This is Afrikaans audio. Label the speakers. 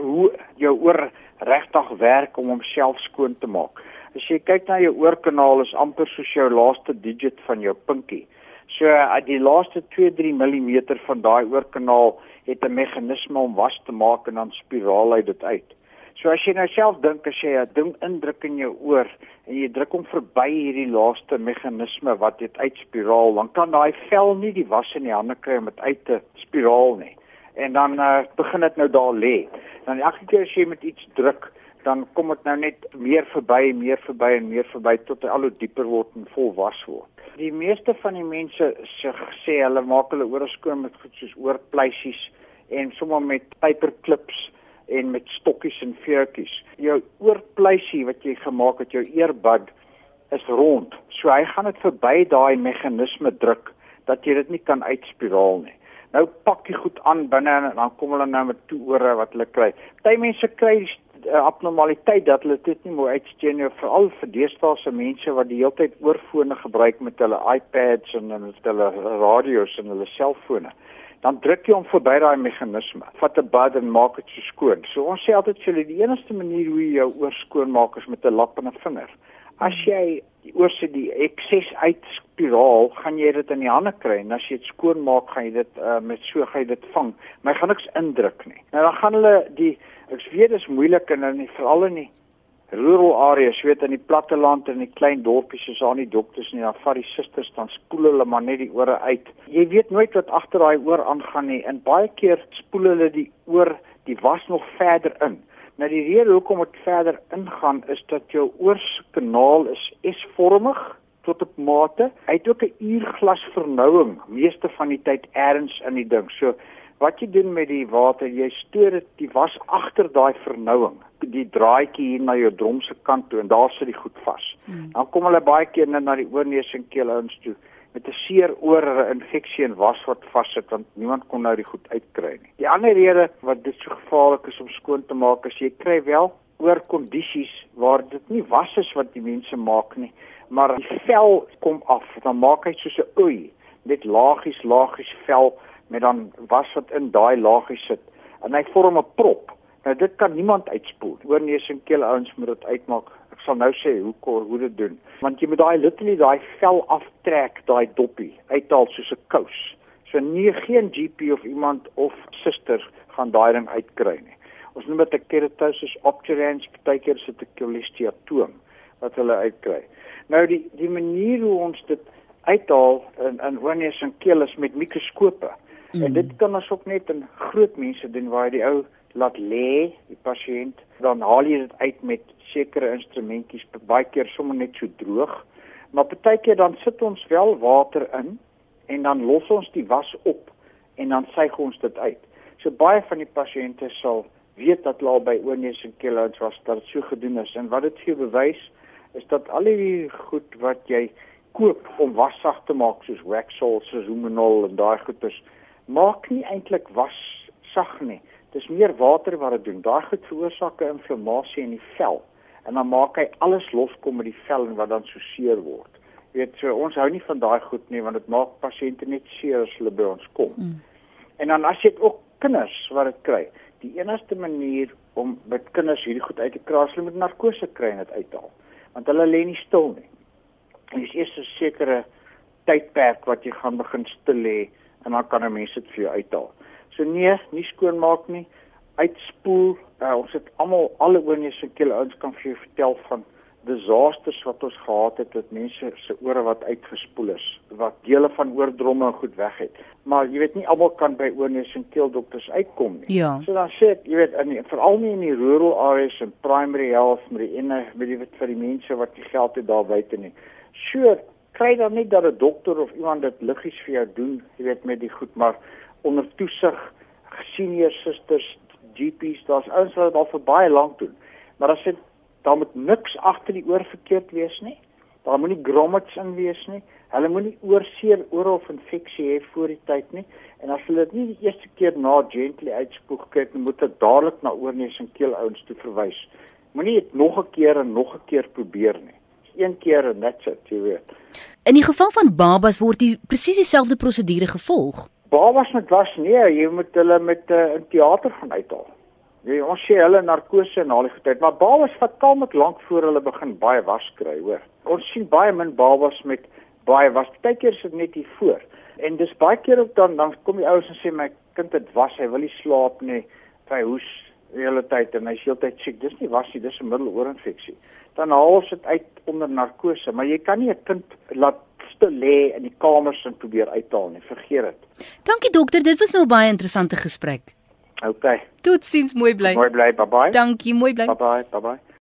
Speaker 1: hoe jou oor regtig werk om homself skoon te maak. As jy kyk na jou oorkanaal is amper soos jou laaste digit van jou pinkie. So uh, die laaste 2-3 mm van daai oorkanaal het 'n meganisme om was te maak en dan spiraal hy dit uit. So as jy nou self dink as jy 'n ding indruk in jou oor en jy druk hom verby hierdie laaste meganisme wat dit uitspiraal, dan kan daai vel nie die was in die hande kry om dit uit te spiraal nie. En dan uh, begin dit nou daar lê. Dan elke keer as jy met iets druk, dan kom dit nou net meer verby, meer verby en meer verby tot hy al hoe dieper word en vol was word. Die meeste van die mense sê hulle maak hulle ore skoon met goed soos oorpleisies en sommer met paperclips en met stokkies en veertjies. Jou oorpleisie wat jy gemaak het, jou earbud is rond. So hy gaan dit verby daai meganisme druk dat jy dit nie kan uitspiraal nie. Nou pak jy goed aan binne en dan kom hulle nou met toe ore wat hulle kry. Party mense kry uh, abnormaliteit dat hulle dit nie mooi uitsteen nie, veral vir deesdae se mense wat die hele tyd oorfone gebruik met hulle iPads en hulle radio's en hulle selfone dan druk jy hom verby daai meganisme. Vat 'n bad en maak dit so skoon. So ons sê altyd vir julle die enigste manier hoe jy jou oor skoon maak is met 'n lap en 'n vinger. As jy oorsit die ekses uitspiraal, gaan jy dit in die hande kry en as jy dit skoon maak, gaan jy dit uh, met so jy dit vang. Maar gaan niks indruk nie. Nou dan gaan hulle die ek weet dit is moeilik en dan veral in die rural areas, weet in die platte land en in die klein dorpies is daar nie dokters nie, dan vat die susters dan spoel hulle maar net die ore uit. Jy weet nooit wat agter daai oor aangaan nie en baie keer spoel hulle die oor die was nog verder in. Nou die rede hoekom dit verder ingaan is dat jou oorskanaal is S-vormig tot op mate. Hy het ook 'n uurglas vernouing meeste van die tyd ergens in die ding. So wat jy doen met die water, jy stoor dit die was agter daai vernouing die draadjie hier na jou drom se kant toe en daar sit die goed vas. Hmm. Dan kom hulle baie keer net na die oorneus en keel ouens toe met 'n seer oor 'n infeksie en was wat vassit want niemand kon nou die goed uitkry nie. Die ander rede wat dit so gevaarlik is om skoon te maak is jy kry wel oor kondisies waar dit nie was is wat die mense maak nie, maar die vel kom af, dan maak hy soos 'n ooi, net laagies laagies vel met dan was wat in daai laagies sit en hy vorm 'n prop Nou dit kan niemand uitspoel. Oorneus en keel ouens moet dit uitmaak. Ek sal nou sê hoe hoe dit doen. Want jy moet daai literally daai vel aftrek, daai doppie uithaal soos 'n kous. So nie geen GP of iemand of suster gaan daai ding uitkry nie. Ons noem dit 'n keratosis obturans, partykeer is dit 'n cholesteatoom wat hulle uitkry. Nou die die manier hoe ons dit uithaal in in oorneus en keel is met mikroskope. Mm. En dit kan ons ook net in groot mense doen waar die ou laat lê die pasiënt. Dan haal jy dit uit met sekere instrumentjies baie keer sommer net so droog. Maar baie keer dan sit ons wel water in en dan los ons die was op en dan suig ons dit uit. So baie van die pasiënte sal weet dat hulle by oorneus en keelhouds was dat dit so gedoen is. En wat dit vir bewys is dat al die goed wat jy koop om was sag te maak soos Waxol, Sezumenol en daai goeders maak nie eintlik was sag nie Dis meer water wat dit doen. Daai goed veroorsaak 'n inflammasie in die vel en dan maak hy alles loskom met die vel en wat dan so seer word. Jy weet, so ons hou nie van daai goed nie want dit maak pasiënte net seer as hulle by ons kom. Mm. En dan as jy ook kinders wat dit kry, die enigste manier om met kinders hierdie goed uit te kraas, hulle moet narkose kry en dit uithaal. Want hulle lê nie stil nie. En dis eers 'n sekere tydperk wat jy gaan begin stil lê en dan kan 'n mens dit vir jou uithaal. So nee, nie skoonmaak nie. Uitspoel. Uh, ons het almal alle oorneus en keel ouens kan vir jou vertel van disasters wat ons gehad het met mense se ore wat uitgespoel is, wat dele van oordromme goed weg het. Maar jy weet nie almal kan by oorneus en keel dokters uitkom nie.
Speaker 2: Ja.
Speaker 1: So dan sê ek, jy weet in veral nie in die rural areas en primary health met die ene met die vir die mense wat die geld het daar buite nie. Sure, kry dan nie dat 'n dokter of iemand dit liggies vir jou doen, jy weet met die goed, maar onder toesig senior susters GP's daar's ouens wat dit al vir baie lank doen. Maar as dit daar moet niks agter die oor verkeerd wees nie. Daar moenie grommets in wees nie. Hulle moenie oorseer oral infeksie hê voor die tyd nie. En as hulle dit nie die eerste keer na gently uitspoeg kyk moet dit dadelik na oorneus en keel ouens toe verwys. Moenie dit nog 'n keer en nog 'n keer probeer nie. Een keer en that's it jy weet.
Speaker 2: In die geval van babas word die presies dieselfde prosedure gevolg
Speaker 1: babas met was nee, jy moet hulle met 'n uh, teater gaan uithaal. Jy ons sê hulle narkose en al die tyd, maar babas vat kalmlik lank voor hulle begin baie was kry, hoor. Ons sien baie min babas met baie was. Partykeer is dit net hier voor. En dis baie keer ook dan dan kom die ouers en sê my kind het was, hy wil nie slaap nie. Hy hoes hele tyd en hy's heeltyd siek. Dis nie was nie, dis 'n middeloorinfeksie. Dan haal ons dit uit onder narkose, maar jy kan nie 'n kind laat stil lê in die kamers en probeer uithaal nie. Vergeet dit.
Speaker 2: Dankie dokter, dit was nou 'n baie interessante gesprek.
Speaker 1: OK.
Speaker 2: Totsiens, mooi bly.
Speaker 1: Mooi bly, bye bye.
Speaker 2: Dankie, mooi bly.
Speaker 1: Bye bye, bye bye.